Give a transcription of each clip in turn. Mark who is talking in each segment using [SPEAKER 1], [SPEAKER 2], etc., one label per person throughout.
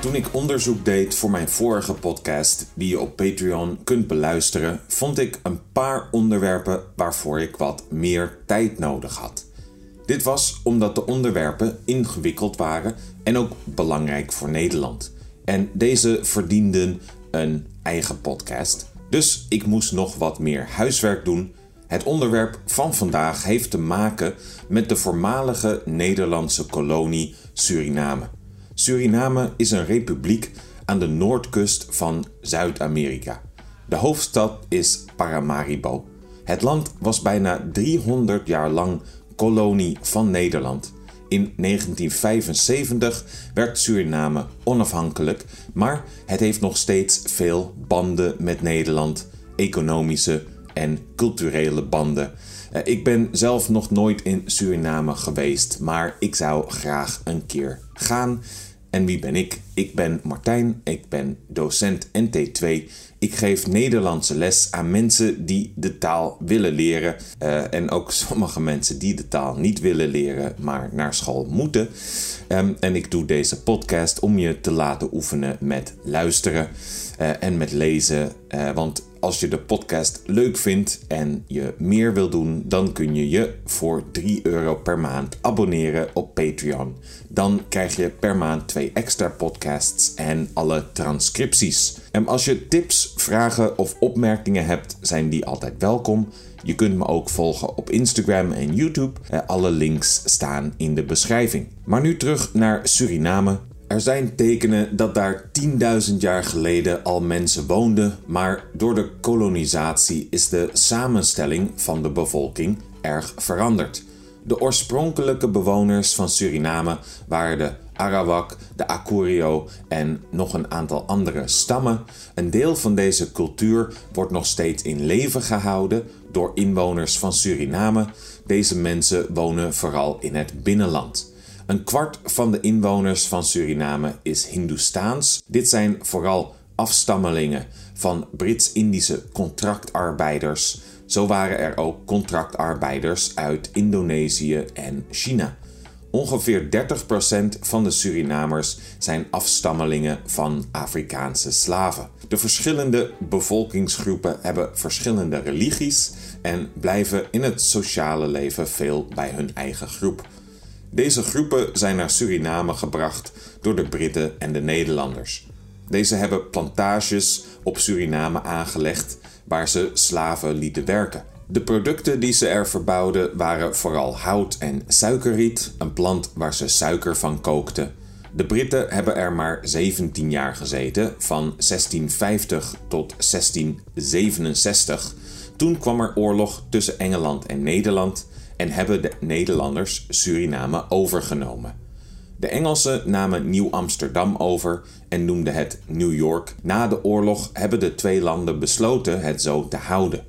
[SPEAKER 1] Toen ik onderzoek deed voor mijn vorige podcast, die je op Patreon kunt beluisteren, vond ik een paar onderwerpen waarvoor ik wat meer tijd nodig had. Dit was omdat de onderwerpen ingewikkeld waren en ook belangrijk voor Nederland. En deze verdienden een eigen podcast. Dus ik moest nog wat meer huiswerk doen. Het onderwerp van vandaag heeft te maken met de voormalige Nederlandse kolonie Suriname. Suriname is een republiek aan de noordkust van Zuid-Amerika. De hoofdstad is Paramaribo. Het land was bijna 300 jaar lang kolonie van Nederland. In 1975 werd Suriname onafhankelijk, maar het heeft nog steeds veel banden met Nederland, economische en culturele banden. Eh, ik ben zelf nog nooit in Suriname geweest, maar ik zou graag een keer gaan. En wie ben ik? Ik ben Martijn, ik ben docent NT2. Ik geef Nederlandse les aan mensen die de taal willen leren. Uh, en ook sommige mensen die de taal niet willen leren, maar naar school moeten. Um, en ik doe deze podcast om je te laten oefenen met luisteren uh, en met lezen. Uh, want als je de podcast leuk vindt en je meer wil doen, dan kun je je voor 3 euro per maand abonneren op Patreon. Dan krijg je per maand twee extra podcasts en alle transcripties. En als je tips, vragen of opmerkingen hebt, zijn die altijd welkom. Je kunt me ook volgen op Instagram en YouTube. Eh, alle links staan in de beschrijving. Maar nu terug naar Suriname. Er zijn tekenen dat daar 10.000 jaar geleden al mensen woonden, maar door de kolonisatie is de samenstelling van de bevolking erg veranderd. De oorspronkelijke bewoners van Suriname waren de Arawak, de Akurio en nog een aantal andere stammen. Een deel van deze cultuur wordt nog steeds in leven gehouden door inwoners van Suriname. Deze mensen wonen vooral in het binnenland. Een kwart van de inwoners van Suriname is Hindoestaans. Dit zijn vooral afstammelingen van Brits-Indische contractarbeiders. Zo waren er ook contractarbeiders uit Indonesië en China. Ongeveer 30% van de Surinamers zijn afstammelingen van Afrikaanse slaven. De verschillende bevolkingsgroepen hebben verschillende religies en blijven in het sociale leven veel bij hun eigen groep. Deze groepen zijn naar Suriname gebracht door de Britten en de Nederlanders. Deze hebben plantages op Suriname aangelegd waar ze slaven lieten werken. De producten die ze er verbouwden waren vooral hout en suikerriet, een plant waar ze suiker van kookten. De Britten hebben er maar 17 jaar gezeten, van 1650 tot 1667. Toen kwam er oorlog tussen Engeland en Nederland en hebben de Nederlanders Suriname overgenomen. De Engelsen namen Nieuw-Amsterdam over en noemden het New York. Na de oorlog hebben de twee landen besloten het zo te houden.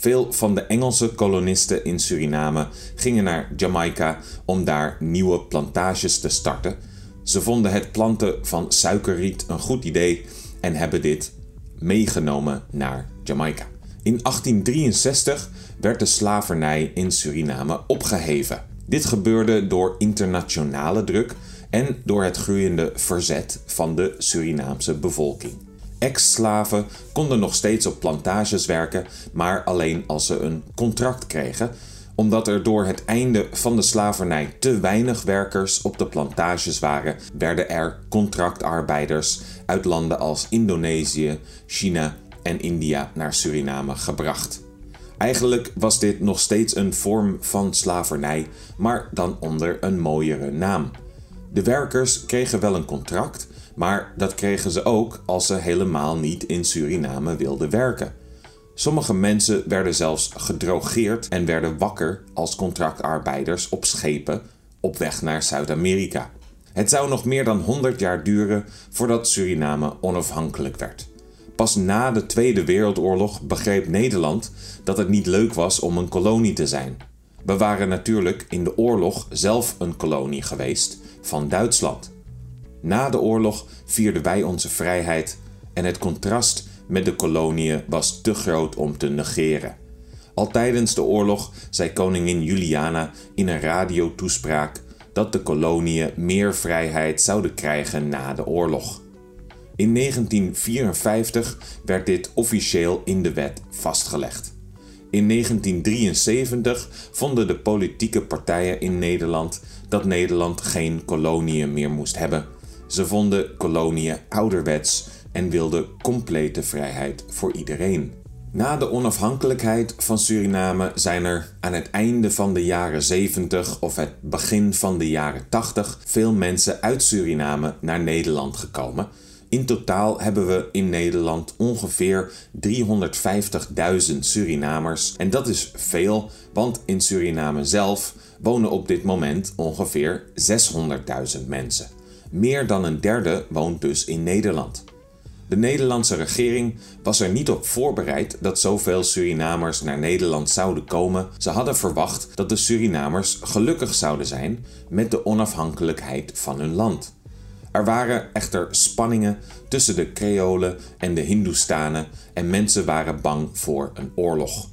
[SPEAKER 1] Veel van de Engelse kolonisten in Suriname gingen naar Jamaica om daar nieuwe plantages te starten. Ze vonden het planten van suikerriet een goed idee en hebben dit meegenomen naar Jamaica. In 1863 werd de slavernij in Suriname opgeheven. Dit gebeurde door internationale druk en door het groeiende verzet van de Surinaamse bevolking. Ex-slaven konden nog steeds op plantages werken, maar alleen als ze een contract kregen, omdat er door het einde van de slavernij te weinig werkers op de plantages waren, werden er contractarbeiders uit landen als Indonesië, China en India naar Suriname gebracht. Eigenlijk was dit nog steeds een vorm van slavernij, maar dan onder een mooiere naam. De werkers kregen wel een contract, maar dat kregen ze ook als ze helemaal niet in Suriname wilden werken. Sommige mensen werden zelfs gedrogeerd en werden wakker als contractarbeiders op schepen op weg naar Zuid-Amerika. Het zou nog meer dan 100 jaar duren voordat Suriname onafhankelijk werd. Pas na de Tweede Wereldoorlog begreep Nederland dat het niet leuk was om een kolonie te zijn. We waren natuurlijk in de oorlog zelf een kolonie geweest van Duitsland. Na de oorlog vierden wij onze vrijheid en het contrast met de koloniën was te groot om te negeren. Al tijdens de oorlog zei koningin Juliana in een radiotoespraak dat de koloniën meer vrijheid zouden krijgen na de oorlog. In 1954 werd dit officieel in de wet vastgelegd. In 1973 vonden de politieke partijen in Nederland dat Nederland geen koloniën meer moest hebben. Ze vonden koloniën ouderwets en wilden complete vrijheid voor iedereen. Na de onafhankelijkheid van Suriname zijn er aan het einde van de jaren 70 of het begin van de jaren 80 veel mensen uit Suriname naar Nederland gekomen. In totaal hebben we in Nederland ongeveer 350.000 Surinamers. En dat is veel, want in Suriname zelf wonen op dit moment ongeveer 600.000 mensen. Meer dan een derde woont dus in Nederland. De Nederlandse regering was er niet op voorbereid dat zoveel Surinamers naar Nederland zouden komen. Ze hadden verwacht dat de Surinamers gelukkig zouden zijn met de onafhankelijkheid van hun land. Er waren echter spanningen tussen de Creolen en de Hindoestanen en mensen waren bang voor een oorlog.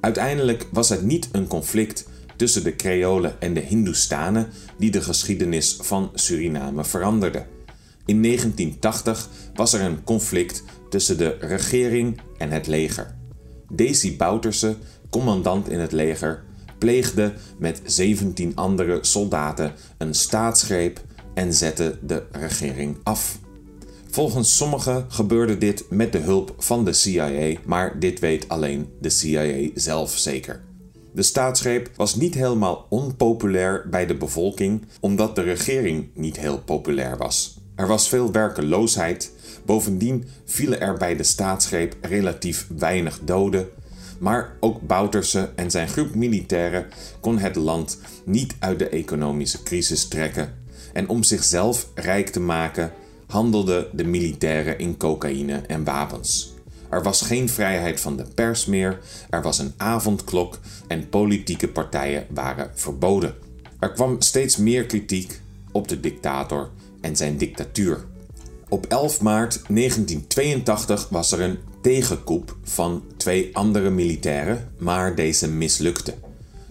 [SPEAKER 1] Uiteindelijk was het niet een conflict tussen de Creolen en de Hindoestanen die de geschiedenis van Suriname veranderde. In 1980 was er een conflict tussen de regering en het leger. Desi Bouterse, commandant in het leger, pleegde met 17 andere soldaten een staatsgreep en zette de regering af. Volgens sommigen gebeurde dit met de hulp van de CIA, maar dit weet alleen de CIA zelf zeker. De staatsgreep was niet helemaal onpopulair bij de bevolking, omdat de regering niet heel populair was. Er was veel werkeloosheid, bovendien vielen er bij de staatsgreep relatief weinig doden. Maar ook Bouterse en zijn groep militairen kon het land niet uit de economische crisis trekken. En om zichzelf rijk te maken, handelden de militairen in cocaïne en wapens. Er was geen vrijheid van de pers meer, er was een avondklok en politieke partijen waren verboden. Er kwam steeds meer kritiek op de dictator en zijn dictatuur. Op 11 maart 1982 was er een tegenkoep van twee andere militairen, maar deze mislukte.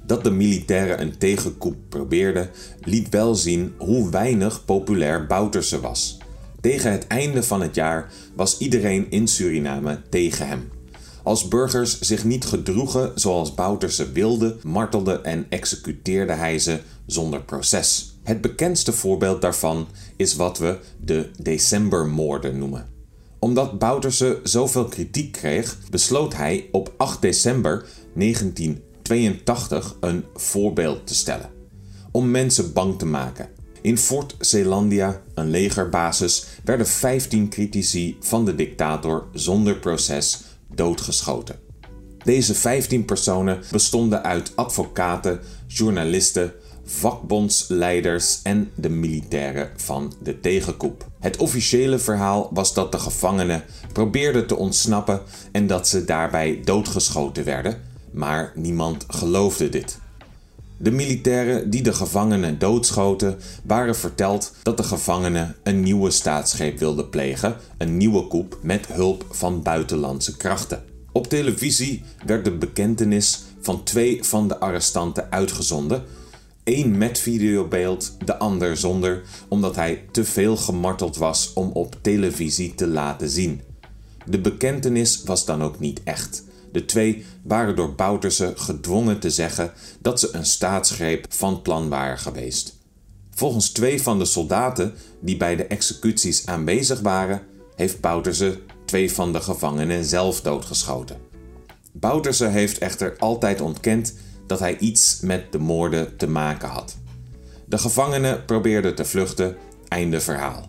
[SPEAKER 1] Dat de militairen een tegenkoep probeerden, liet wel zien hoe weinig populair Bouterse was. Tegen het einde van het jaar was iedereen in Suriname tegen hem. Als burgers zich niet gedroegen zoals Bouterse wilde, martelde en executeerde hij ze zonder proces. Het bekendste voorbeeld daarvan is wat we de decembermoorden noemen. Omdat Bouterse zoveel kritiek kreeg, besloot hij op 8 december 1982 een voorbeeld te stellen. Om mensen bang te maken. In Fort Zeelandia, een legerbasis, werden 15 critici van de dictator zonder proces doodgeschoten. Deze 15 personen bestonden uit advocaten, journalisten, vakbondsleiders en de militairen van de tegenkoep. Het officiële verhaal was dat de gevangenen probeerden te ontsnappen en dat ze daarbij doodgeschoten werden, maar niemand geloofde dit. De militairen die de gevangenen doodschoten waren verteld dat de gevangenen een nieuwe staatsgreep wilden plegen, een nieuwe koep met hulp van buitenlandse krachten. Op televisie werd de bekentenis van twee van de arrestanten uitgezonden, Eén met videobeeld, de ander zonder, omdat hij te veel gemarteld was om op televisie te laten zien. De bekentenis was dan ook niet echt. De twee waren door Bouterse gedwongen te zeggen dat ze een staatsgreep van plan waren geweest. Volgens twee van de soldaten die bij de executies aanwezig waren, heeft Bouterse twee van de gevangenen zelf doodgeschoten. Bouterse heeft echter altijd ontkend dat hij iets met de moorden te maken had. De gevangenen probeerden te vluchten, einde verhaal.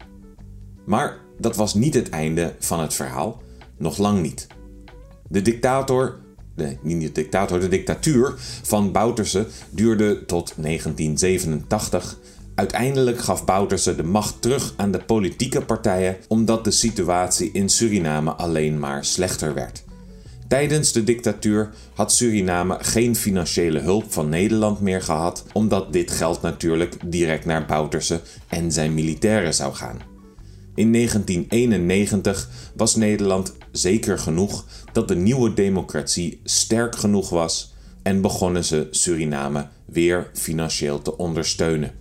[SPEAKER 1] Maar dat was niet het einde van het verhaal, nog lang niet. De dictator, nee, niet de dictator, de dictatuur van Bouterse duurde tot 1987. Uiteindelijk gaf Bouterse de macht terug aan de politieke partijen omdat de situatie in Suriname alleen maar slechter werd. Tijdens de dictatuur had Suriname geen financiële hulp van Nederland meer gehad, omdat dit geld natuurlijk direct naar Bouterse en zijn militairen zou gaan. In 1991 was Nederland zeker genoeg dat de nieuwe democratie sterk genoeg was en begonnen ze Suriname weer financieel te ondersteunen.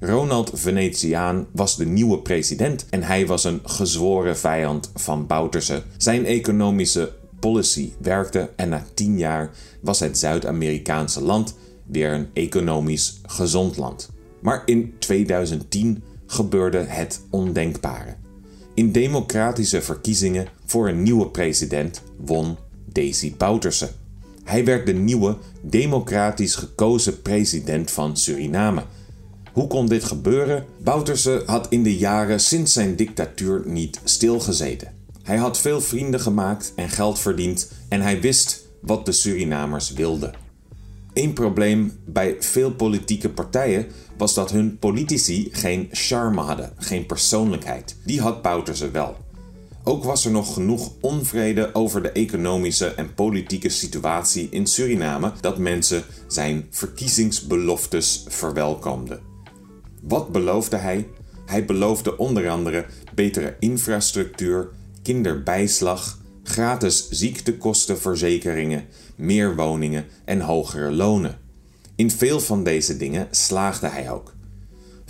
[SPEAKER 1] Ronald Venetiaan was de nieuwe president en hij was een gezworen vijand van Bouterse. Zijn economische policy werkte en na tien jaar was het Zuid-Amerikaanse land weer een economisch gezond land. Maar in 2010 gebeurde het ondenkbare. In democratische verkiezingen voor een nieuwe president won Desi Bouterse. Hij werd de nieuwe democratisch gekozen president van Suriname. Hoe kon dit gebeuren? Bouterse had in de jaren sinds zijn dictatuur niet stilgezeten. Hij had veel vrienden gemaakt en geld verdiend en hij wist wat de Surinamers wilden. Een probleem bij veel politieke partijen was dat hun politici geen charme hadden, geen persoonlijkheid. Die had Bouterse wel. Ook was er nog genoeg onvrede over de economische en politieke situatie in Suriname dat mensen zijn verkiezingsbeloftes verwelkomden. Wat beloofde hij? Hij beloofde onder andere betere infrastructuur, kinderbijslag, gratis ziektekostenverzekeringen, meer woningen en hogere lonen. In veel van deze dingen slaagde hij ook.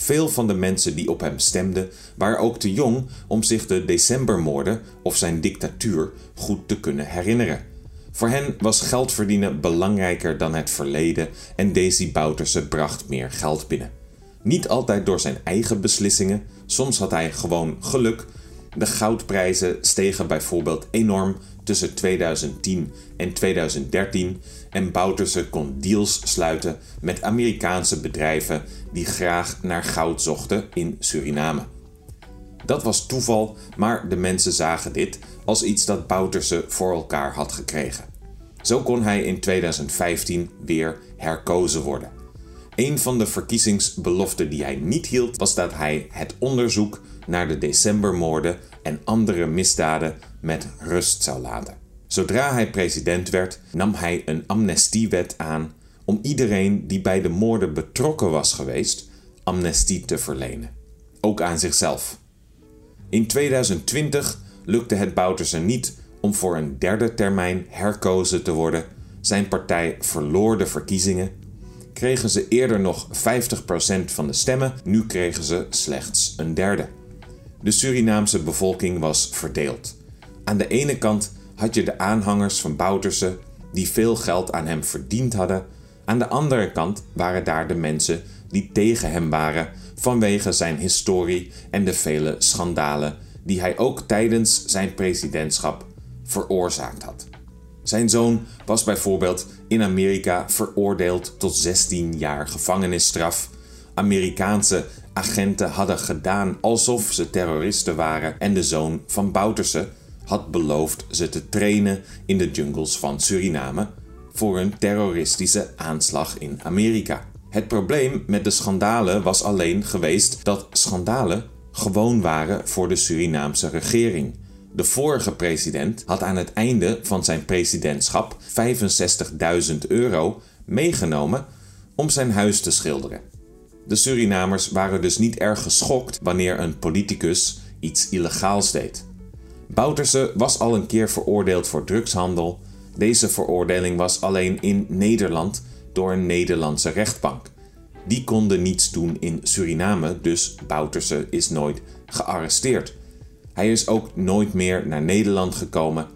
[SPEAKER 1] Veel van de mensen die op hem stemden waren ook te jong om zich de decembermoorden of zijn dictatuur goed te kunnen herinneren. Voor hen was geld verdienen belangrijker dan het verleden en Daisy Bouterse bracht meer geld binnen. Niet altijd door zijn eigen beslissingen, soms had hij gewoon geluk. De goudprijzen stegen bijvoorbeeld enorm tussen 2010 en 2013 en Bouterse kon deals sluiten met Amerikaanse bedrijven die graag naar goud zochten in Suriname. Dat was toeval, maar de mensen zagen dit als iets dat Bouterse voor elkaar had gekregen. Zo kon hij in 2015 weer herkozen worden. Een van de verkiezingsbeloften die hij niet hield was dat hij het onderzoek naar de decembermoorden en andere misdaden met rust zou laten. Zodra hij president werd, nam hij een amnestiewet aan om iedereen die bij de moorden betrokken was geweest, amnestie te verlenen. Ook aan zichzelf. In 2020 lukte het Bouterse niet om voor een derde termijn herkozen te worden. Zijn partij verloor de verkiezingen. Kregen ze eerder nog 50% van de stemmen, nu kregen ze slechts een derde. De Surinaamse bevolking was verdeeld. Aan de ene kant had je de aanhangers van Bouterse die veel geld aan hem verdiend hadden. Aan de andere kant waren daar de mensen die tegen hem waren vanwege zijn historie en de vele schandalen die hij ook tijdens zijn presidentschap veroorzaakt had. Zijn zoon was bijvoorbeeld in Amerika veroordeeld tot 16 jaar gevangenisstraf. Amerikaanse agenten hadden gedaan alsof ze terroristen waren en de zoon van Bouterse had beloofd ze te trainen in de jungles van Suriname voor een terroristische aanslag in Amerika. Het probleem met de schandalen was alleen geweest dat schandalen gewoon waren voor de Surinaamse regering. De vorige president had aan het einde van zijn presidentschap 65.000 euro meegenomen om zijn huis te schilderen. De Surinamers waren dus niet erg geschokt wanneer een politicus iets illegaals deed. Bouterse was al een keer veroordeeld voor drugshandel. Deze veroordeling was alleen in Nederland door een Nederlandse rechtbank. Die konden niets doen in Suriname, dus Bouterse is nooit gearresteerd. Hij is ook nooit meer naar Nederland gekomen,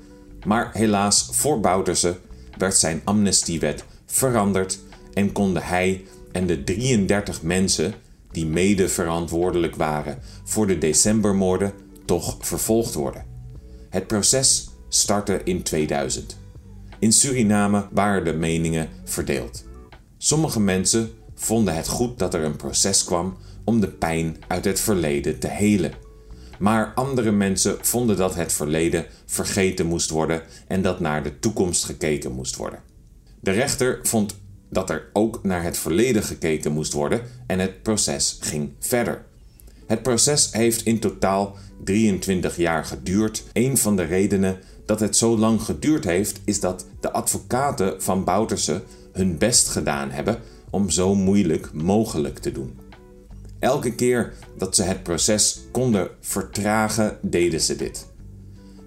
[SPEAKER 1] maar helaas voor Bouterse werd zijn amnestiewet veranderd en konden hij en de 33 mensen die mede verantwoordelijk waren voor de decembermoorden toch vervolgd worden. Het proces startte in 2000. In Suriname waren de meningen verdeeld. Sommige mensen vonden het goed dat er een proces kwam om de pijn uit het verleden te helen. Maar andere mensen vonden dat het verleden vergeten moest worden en dat naar de toekomst gekeken moest worden. De rechter vond dat er ook naar het verleden gekeken moest worden en het proces ging verder. Het proces heeft in totaal 23 jaar geduurd. Een van de redenen dat het zo lang geduurd heeft, is dat de advocaten van Bouterse hun best gedaan hebben om zo moeilijk mogelijk te doen. Elke keer dat ze het proces konden vertragen, deden ze dit.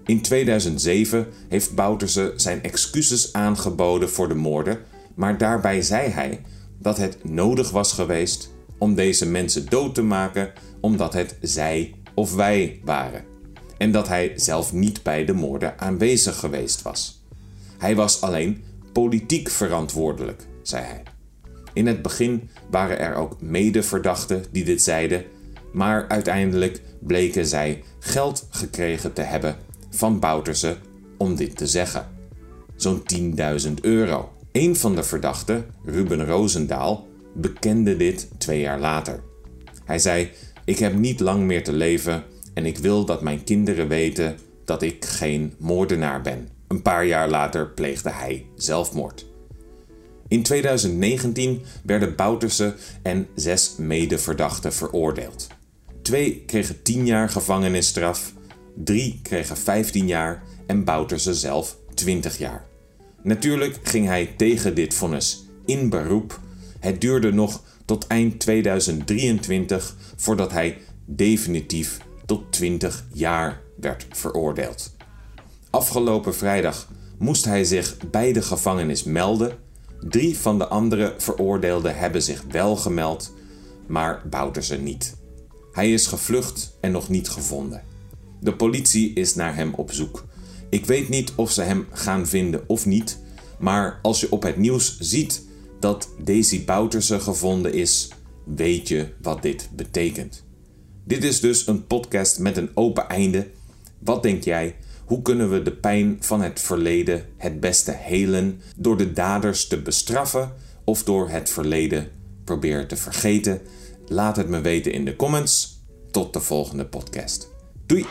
[SPEAKER 1] In 2007 heeft Bouterse zijn excuses aangeboden voor de moorden, maar daarbij zei hij dat het nodig was geweest om deze mensen dood te maken omdat het zij of wij waren. En dat hij zelf niet bij de moorden aanwezig geweest was. Hij was alleen politiek verantwoordelijk, zei hij. In het begin waren er ook medeverdachten die dit zeiden, maar uiteindelijk bleken zij geld gekregen te hebben van Bouterse om dit te zeggen. Zo'n 10.000 euro. Een van de verdachten, Ruben Roosendaal, bekende dit twee jaar later. Hij zei: Ik heb niet lang meer te leven en ik wil dat mijn kinderen weten dat ik geen moordenaar ben. Een paar jaar later pleegde hij zelfmoord. In 2019 werden Bouterse en zes medeverdachten veroordeeld. Twee kregen 10 jaar gevangenisstraf, drie kregen 15 jaar en Bouterse zelf 20 jaar. Natuurlijk ging hij tegen dit vonnis in beroep. Het duurde nog tot eind 2023 voordat hij definitief tot 20 jaar werd veroordeeld. Afgelopen vrijdag moest hij zich bij de gevangenis melden. Drie van de andere veroordeelden hebben zich wel gemeld, maar Bouterse niet. Hij is gevlucht en nog niet gevonden. De politie is naar hem op zoek. Ik weet niet of ze hem gaan vinden of niet, maar als je op het nieuws ziet dat Daisy Bouterse gevonden is, weet je wat dit betekent. Dit is dus een podcast met een open einde. Wat denk jij? Hoe kunnen we de pijn van het verleden het beste helen door de daders te bestraffen of door het verleden proberen te vergeten? Laat het me weten in de comments. Tot de volgende podcast. Doei!